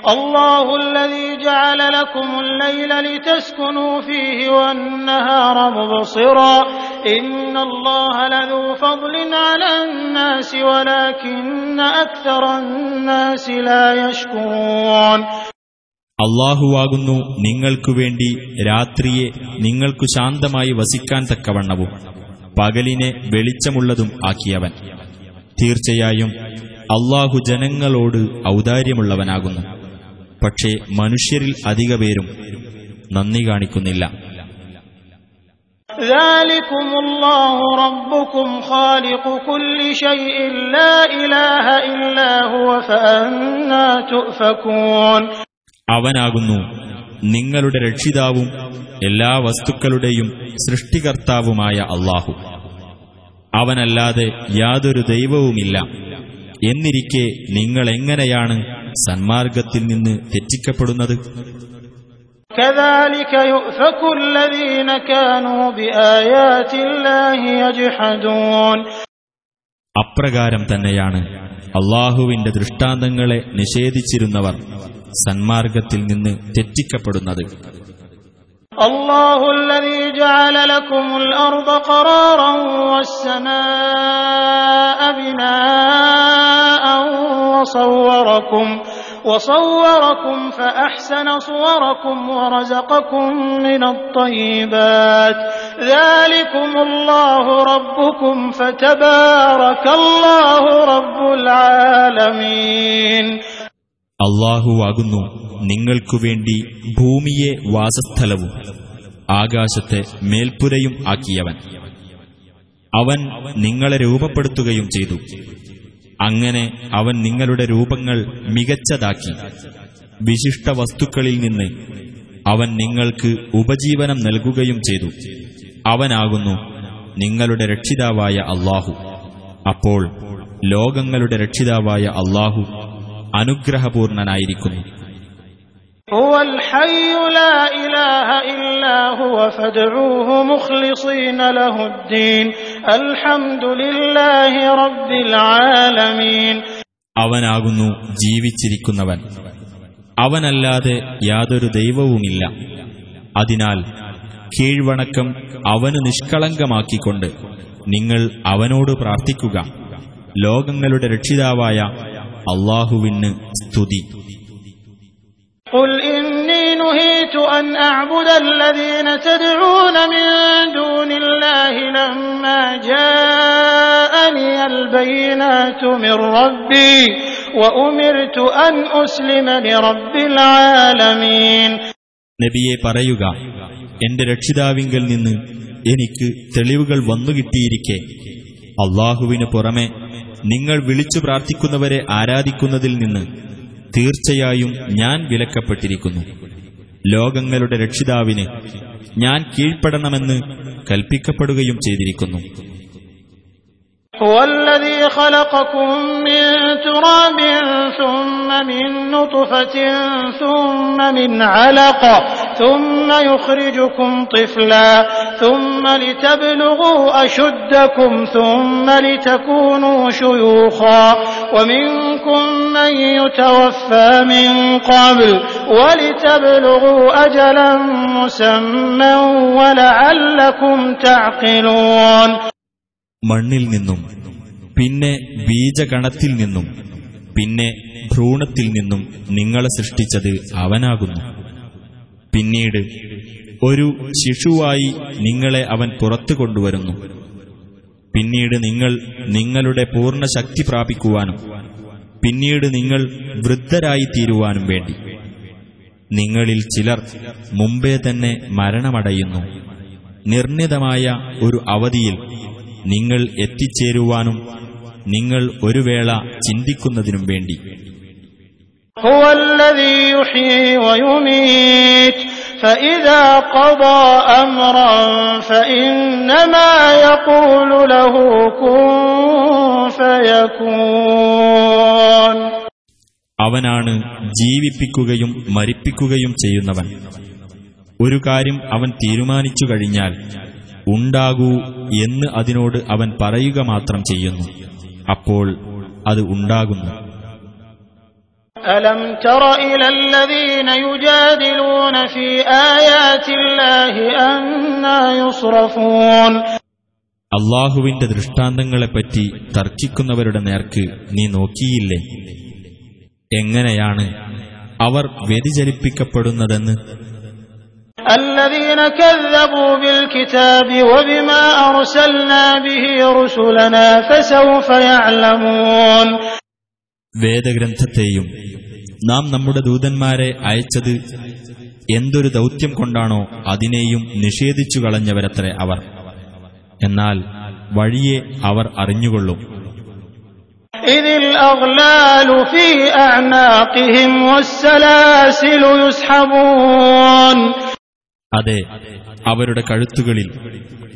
الله الذي جعل لكم الليل لتسكنوا فيه والنهار مبصرا إن الله لذو فضل على الناس ولكن أكثر الناس لا يشكرون അള്ളാഹുവാകുന്നു നിങ്ങൾക്കു വേണ്ടി രാത്രിയെ നിങ്ങൾക്കു ശാന്തമായി വസിക്കാൻ തക്കവണ്ണവും പകലിനെ വെളിച്ചമുള്ളതും ആക്കിയവൻ തീർച്ചയായും അള്ളാഹു ജനങ്ങളോട് ഔദാര്യമുള്ളവനാകുന്നു. പക്ഷേ മനുഷ്യരിൽ അധിക പേരും നന്ദി കാണിക്കുന്നില്ല. അവനാകുന്നു നിങ്ങളുടെ രക്ഷിതാവും എല്ലാ വസ്തുക്കളുടെയും സൃഷ്ടികർത്താവുമായ അള്ളാഹു. അവനല്ലാതെ യാതൊരു ദൈവവുമില്ല. എന്നിരിക്കെ നിങ്ങളെങ്ങനെയാണ് സന്മാർഗത്തിൽ നിന്ന് തെറ്റിക്കപ്പെടുന്നത് അപ്രകാരം തന്നെയാണ് അള്ളാഹുവിന്റെ ദൃഷ്ടാന്തങ്ങളെ നിഷേധിച്ചിരുന്നവർ സന്മാർഗത്തിൽ നിന്ന് തെറ്റിക്കപ്പെടുന്നത് അള്ളാഹുല്ലീ جعل لكم الأرض قرارا والسماء بناء وصوركم وصوركم فأحسن صوركم ورزقكم من الطيبات ذلكم الله ربكم فتبارك الله رب العالمين അള്ളാഹുവാകുന്നു നിങ്ങൾക്കു വേണ്ടി ഭൂമിയെ വാസസ്ഥലവും ആകാശത്തെ മേൽപ്പുരയും ആക്കിയവൻ. അവൻ നിങ്ങളെ രൂപപ്പെടുത്തുകയും ചെയ്തു. അങ്ങനെ അവൻ നിങ്ങളുടെ രൂപങ്ങൾ മികച്ചതാക്കി. വിശിഷ്ട വസ്തുക്കളിൽ നിന്ന് അവൻ നിങ്ങൾക്ക് ഉപജീവനം നൽകുകയും ചെയ്തു. അവനാകുന്നു നിങ്ങളുടെ രക്ഷിതാവായ അള്ളാഹു അപ്പോൾ ലോകങ്ങളുടെ രക്ഷിതാവായ അള്ളാഹു അനുഗ്രഹപൂർണനായിരിക്കുന്നു. هو الحي لا إله إلا هو فادعوه مخلصين له الدين الحمد لله رب العالمين അവനാകുന്നു ജീവിച്ചിരിക്കുന്നവൻ അവനല്ലാതെ യാതൊരു ദൈവവുമില്ല അതിനാൽ കീഴ്വണക്കം അവന് നിഷ്കളങ്കമാക്കിക്കൊണ്ട് നിങ്ങൾ അവനോട് പ്രാർത്ഥിക്കുക ലോകങ്ങളുടെ രക്ഷിതാവായ അള്ളാഹുവിന് സ്തുതി قل إني نهيت أن أعبد الذين تدعون من دون الله لما جاءني البينات من ربي وأمرت أن أسلم لرب العالمين നബിയെ പറയുക എന്റെ രക്ഷിതാവിങ്കൽ നിന്ന് എനിക്ക് തെളിവുകൾ വന്നുകിട്ടിയിരിക്കെ അള്ളാഹുവിന് പുറമെ നിങ്ങൾ വിളിച്ചു പ്രാർത്ഥിക്കുന്നവരെ ആരാധിക്കുന്നതിൽ നിന്ന് തീർച്ചയായും ഞാൻ വിലക്കപ്പെട്ടിരിക്കുന്നു ലോകങ്ങളുടെ രക്ഷിതാവിന് ഞാൻ കീഴ്പ്പെടണമെന്ന് കൽപ്പിക്കപ്പെടുകയും ചെയ്തിരിക്കുന്നു هو الذي خلقكم من تراب ثم من نطفة ثم من علقة ثم يخرجكم طفلا ثم لتبلغوا أشدكم ثم لتكونوا شيوخا ومنكم من يتوفى من قبل ولتبلغوا أجلا مسمى ولعلكم تعقلون മണ്ണിൽ നിന്നും പിന്നെ ബീജഗണത്തിൽ നിന്നും പിന്നെ ഭ്രൂണത്തിൽ നിന്നും നിങ്ങളെ സൃഷ്ടിച്ചത് അവനാകുന്നു പിന്നീട് ഒരു ശിശുവായി നിങ്ങളെ അവൻ പുറത്തു കൊണ്ടുവരുന്നു. പിന്നീട് നിങ്ങൾ നിങ്ങളുടെ പൂർണ ശക്തി പ്രാപിക്കുവാനും പിന്നീട് നിങ്ങൾ വൃദ്ധരായി തീരുവാനും വേണ്ടി. നിങ്ങളിൽ ചിലർ മുമ്പേ തന്നെ മരണമടയുന്നു. നിർണിതമായ ഒരു അവധിയിൽ നിങ്ങൾ എത്തിച്ചേരുവാനും നിങ്ങൾ ഒരു വേള ചിന്തിക്കുന്നതിനും വേണ്ടി. هو الذي يحيي ويميت فإذا قضى أمرا فإنما يقول له كن فيكون അവനാണ് ജീവിപ്പിക്കുകയും മരിപ്പിക്കുകയും ചെയ്യുന്നവൻ ഒരു കാര്യം അവൻ തീരുമാനിച്ചു കഴിഞ്ഞാൽ ഉണ്ടാകൂ എന്ന് അതിനോട് അവൻ പറയുക മാത്രം ചെയ്യുന്നു അപ്പോൾ അത് ഉണ്ടാകുന്നു ألم تر إلى الذين يجادلون في آيات الله أنا يصرفون അള്ളാഹുവിന്റെ ദൃഷ്ടാന്തങ്ങളെപ്പറ്റി തർക്കിക്കുന്നവരുടെ നേർക്ക് നീ നോക്കിയില്ലേ എങ്ങനെയാണ് അവർ വ്യതിചലിപ്പിക്കപ്പെടുന്നതെന്ന് الذين كذبوا بالكتاب وبما أرسلنا به رسلنا فسوف يعلمون വേദഗ്രന്ഥത്തെയും നാം നമ്മുടെ ദൂതന്മാരെ അയച്ചത് എന്തൊരു ദൗത്യം കൊണ്ടാണോ അതിനെയും നിഷേധിച്ചു കളഞ്ഞവരത്രേ അവർ. എന്നാൽ വഴിയെ അവർ അറിഞ്ഞുകൊള്ളും. അതെ അവരുടെ കഴുത്തുകളിൽ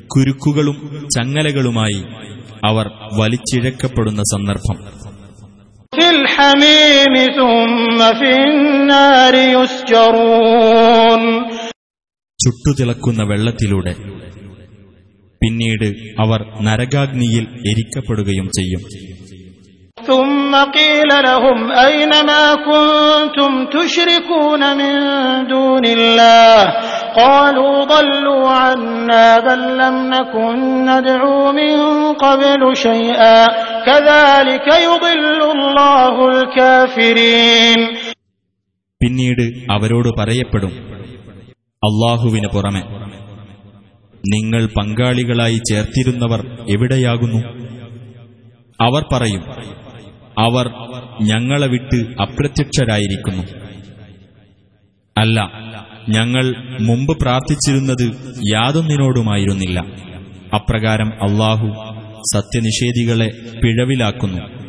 കുരുക്കുകളും ചങ്ങലകളുമായി അവർ വലിച്ചിഴക്കപ്പെടുന്ന സന്ദർഭം. ചുട്ടുതിളക്കുന്ന വെള്ളത്തിലൂടെ പിന്നീട് അവർ നരകാഗ്നിയിൽ എരിക്കപ്പെടുകയും ചെയ്യും ثم قيل لهم أين ما كنتم تشركون من دون الله قالوا ضلوا عنا بل لم نكن ندعو من قبل شيئا كذلك يضل الله الكافرين പിന്നീട് അവരോട് പറയപ്പെടും അള്ളാഹുവിന് പുറമെ നിങ്ങൾ പങ്കാളികളായി ചേർത്തിരുന്നവർ എവിടെയാകുന്നു അവർ പറയും അവർ ഞങ്ങളെ വിട്ട് അപ്രത്യക്ഷരായിരിക്കുന്നു അല്ല ഞങ്ങൾ മുമ്പ് പ്രാർത്ഥിച്ചിരുന്നത് യാതൊന്നിനോടുമായിരുന്നില്ല. അപ്രകാരം അള്ളാഹു സത്യനിഷേധികളെ പിഴവിലാക്കുന്നു.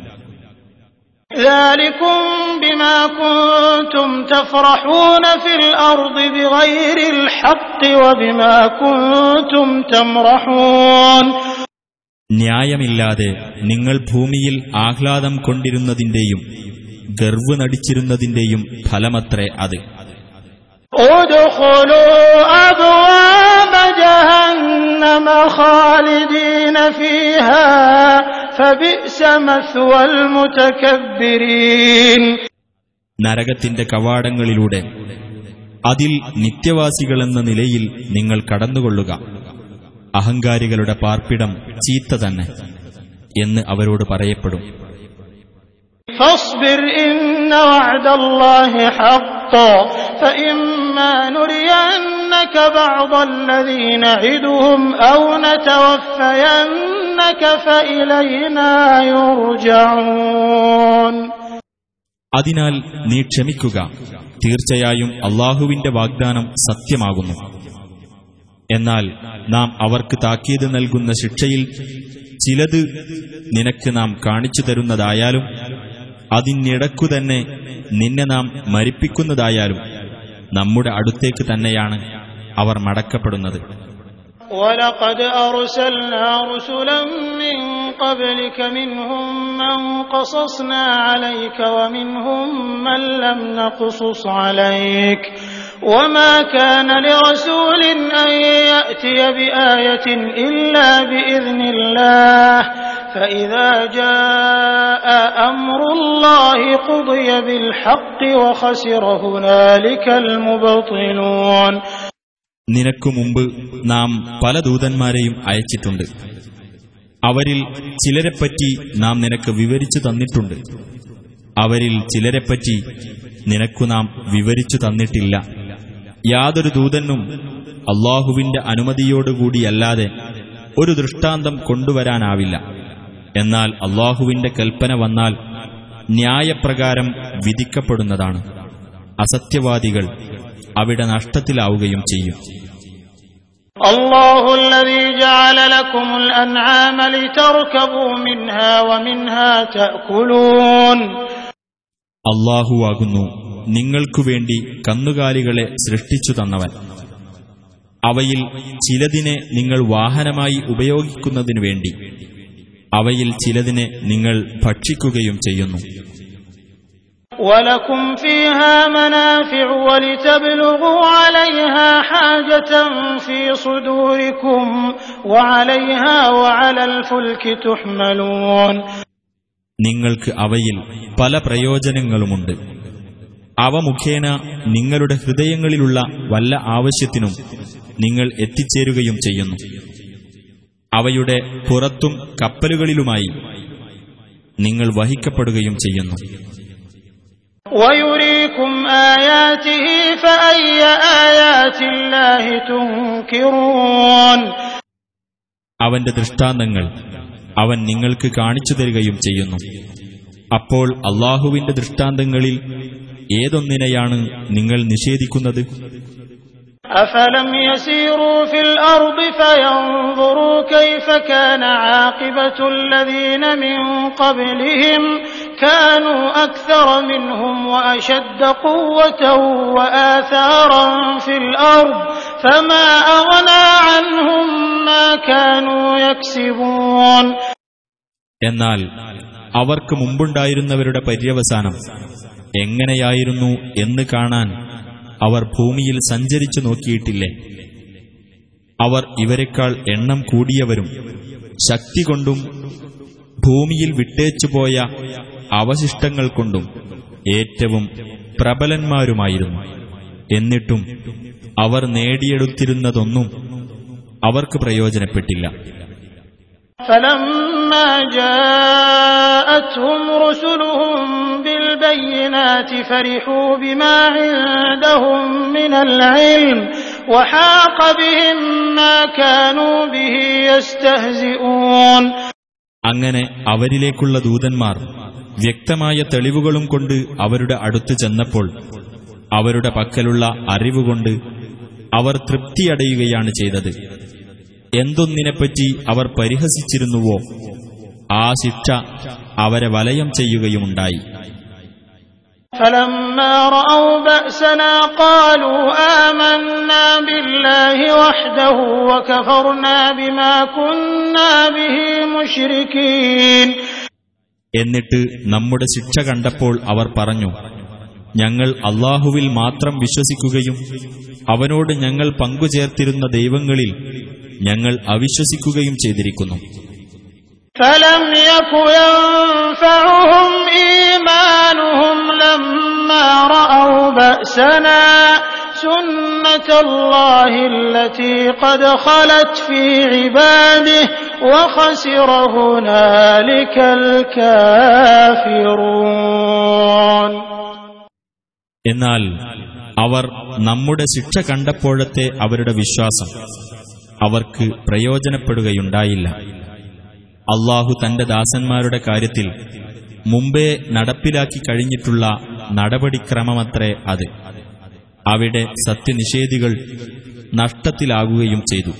ന്യായമില്ലാതെ നിങ്ങൾ ഭൂമിയിൽ ആഹ്ലാദം കൊണ്ടിരുന്നതിന്റെയും ഗർവ് നടിച്ചിരുന്നതിന്റെയും ഫലമത്രേ അത്. നരകത്തിന്റെ കവാടങ്ങളിലൂടെ അതിൽ നിത്യവാസികളെന്ന നിലയിൽ നിങ്ങൾ കടന്നുകൊള്ളുക അഹങ്കാരികളുടെ പാർപ്പിടം ചീത്ത തന്നെ എന്ന് അവരോട് പറയപ്പെടും فاصبر إن وعد الله حق فإما نرينك بعض الذي نعدهم أو نتوفينك فإلينا يرجعون അതിനാൽ നീ ക്ഷമിക്കുക തീർച്ചയായും അള്ളാഹുവിന്റെ വാഗ്ദാനം സത്യമാകുന്നു എന്നാൽ നാം അവർക്ക് താക്കീത് നൽകുന്ന ശിക്ഷയിൽ ചിലത് നിനക്ക് നാം കാണിച്ചു തരുന്നതായാലും അതിനിടക്കു തന്നെ നിന്നെ നാം മരിപ്പിക്കുന്നതായാലും നമ്മുടെ അടുത്തേക്ക് തന്നെയാണ് അവർ മടക്കപ്പെടുന്നത് ولقد أرسلنا رسلا من قبلك منهم من قصصنا عليك ومنهم من لم نقصص عليك وما كان لرسول أن يأتي بآية إلا بإذن الله فإذا جاء أمر الله قضي بالحق وخسر هنالك المبطلون നിനക്കു മുമ്പ് നാം പല ദൂതന്മാരെയും അയച്ചിട്ടുണ്ട് അവരിൽ ചിലരെപ്പറ്റി നാം നിനക്ക് വിവരിച്ചു തന്നിട്ടുണ്ട് അവരിൽ ചിലരെപ്പറ്റി നിനക്കു നാം വിവരിച്ചു തന്നിട്ടില്ല യാതൊരു ദൂതനും അള്ളാഹുവിന്റെ അനുമതിയോടുകൂടിയല്ലാതെ ഒരു ദൃഷ്ടാന്തം കൊണ്ടുവരാനാവില്ല എന്നാൽ അള്ളാഹുവിന്റെ കൽപ്പന വന്നാൽ ന്യായപ്രകാരം വിധിക്കപ്പെടുന്നതാണ് അസത്യവാദികൾ അവിടെ നഷ്ടത്തിലാവുകയും ചെയ്യും الله الذي جعل لكم الأنعام لتركبوا منها ومنها تأكلون അള്ളാഹുവാകുന്നു നിങ്ങൾക്കു വേണ്ടി കന്നുകാലികളെ സൃഷ്ടിച്ചു തന്നവൻ അവയിൽ ചിലതിനെ നിങ്ങൾ വാഹനമായി ഉപയോഗിക്കുന്നതിനു വേണ്ടി അവയിൽ ചിലതിനെ നിങ്ങൾ ഭക്ഷിക്കുകയും ചെയ്യുന്നു ولكم فيها منافع ولتبلغوا عليها حاجة في صدوركم وعليها وعلى الفلك تحملون നിങ്ങൾക്ക് അവയിൽ പല പ്രയോജനങ്ങളുമുണ്ട് അവ മുഖേന നിങ്ങളുടെ ഹൃദയങ്ങളിലുള്ള വല്ല ആവശ്യത്തിനും നിങ്ങൾ എത്തിച്ചേരുകയും ചെയ്യുന്നു അവയുടെ പുറത്തും കപ്പലുകളിലുമായി നിങ്ങൾ വഹിക്കപ്പെടുകയും ചെയ്യുന്നു. അവന്റെ ദൃഷ്ടാന്തങ്ങൾ അവൻ നിങ്ങൾക്ക് കാണിച്ചു തരികയും ചെയ്യുന്നു. അപ്പോൾ അള്ളാഹുവിന്റെ ദൃഷ്ടാന്തങ്ങളിൽ ഏതൊന്നിനെയാണ് നിങ്ങൾ നിഷേധിക്കുന്നത്? أفلم يسيروا في الأرض فينظروا كيف كان عاقبة الذين من قبلهم كانوا أكثر منهم وأشد قوة وآثارا في الأرض فما أغنى عنهم ما كانوا يكسبون എന്നാൽ അവർക്ക് മുമ്പുണ്ടായിരുന്നവരുടെ പര്യവസാനം എങ്ങനെയായിരുന്നു എന്ന് കാണാൻ അവർ ഭൂമിയിൽ സഞ്ചരിച്ചു നോക്കിയിട്ടില്ലേ അവർ ഇവരെക്കാൾ എണ്ണം കൂടിയവരും ശക്തി കൊണ്ടും ഭൂമിയിൽ വിട്ടേച്ചുപോയ അവശിഷ്ടങ്ങൾ കൊണ്ടും ഏറ്റവും പ്രബലന്മാരുമായിരുന്നു എന്നിട്ടും അവർ നേടിയെടുത്തിരുന്നതൊന്നും അവർക്ക് പ്രയോജനപ്പെട്ടില്ല فلما جاءتهم رسلهم بالبينات فرحوا بما عندهم من العلم وحاق بهم ما كانوا به يستهزئون അങ്ങനെ അവരിലേക്കുള്ള ദൂതന്മാർ വ്യക്തമായ തെളിവുകളും കൊണ്ട് അവരുടെ അടുത്ത് ചെന്നപ്പോൾ അവരുടെ പക്കലുള്ള അറിവുകൊണ്ട് അവർ തൃപ്തിയടയുകയാണ് ചെയ്തത് എന്തൊന്നിനെപ്പറ്റി അവർ പരിഹസിച്ചിരുന്നുവോ ആ ശിക്ഷ അവരെ വലയം ചെയ്യുകയുമുണ്ടായി فلما رأوا بأسنا قالوا آمنا بالله وحده وكفرنا بما كنا به مشركين എന്നിട്ട് നമ്മുടെ ശിക്ഷ കണ്ടപ്പോൾ അവർ പറഞ്ഞു ഞങ്ങൾ അള്ളാഹുവിൽ മാത്രം വിശ്വസിക്കുകയും അവനോട് ഞങ്ങൾ പങ്കുചേർത്തിരുന്ന ദൈവങ്ങളിൽ ഞങ്ങൾ അവിശ്വസിക്കുകയും ചെയ്തിരിക്കുന്നു فلم يك ينفعهم إيمانهم لما رأوا بأسنا سنة الله التي قد خلت في عباده وخسر هنالك الكافرون എന്നാൽ അവർ നമ്മുടെ ശിക്ഷ കണ്ടപ്പോഴത്തെ അവരുടെ വിശ്വാസം അവർക്ക് പ്രയോജനപ്പെടുകയുണ്ടായില്ല അള്ളാഹു തന്റെ ദാസന്മാരുടെ കാര്യത്തിൽ മുമ്പേ നടപ്പിലാക്കി കഴിഞ്ഞിട്ടുള്ള നടപടിക്രമമത്രേ അത്. അവിടെ സത്യനിഷേധികൾ നഷ്ടത്തിലാകുകയും ചെയ്തു.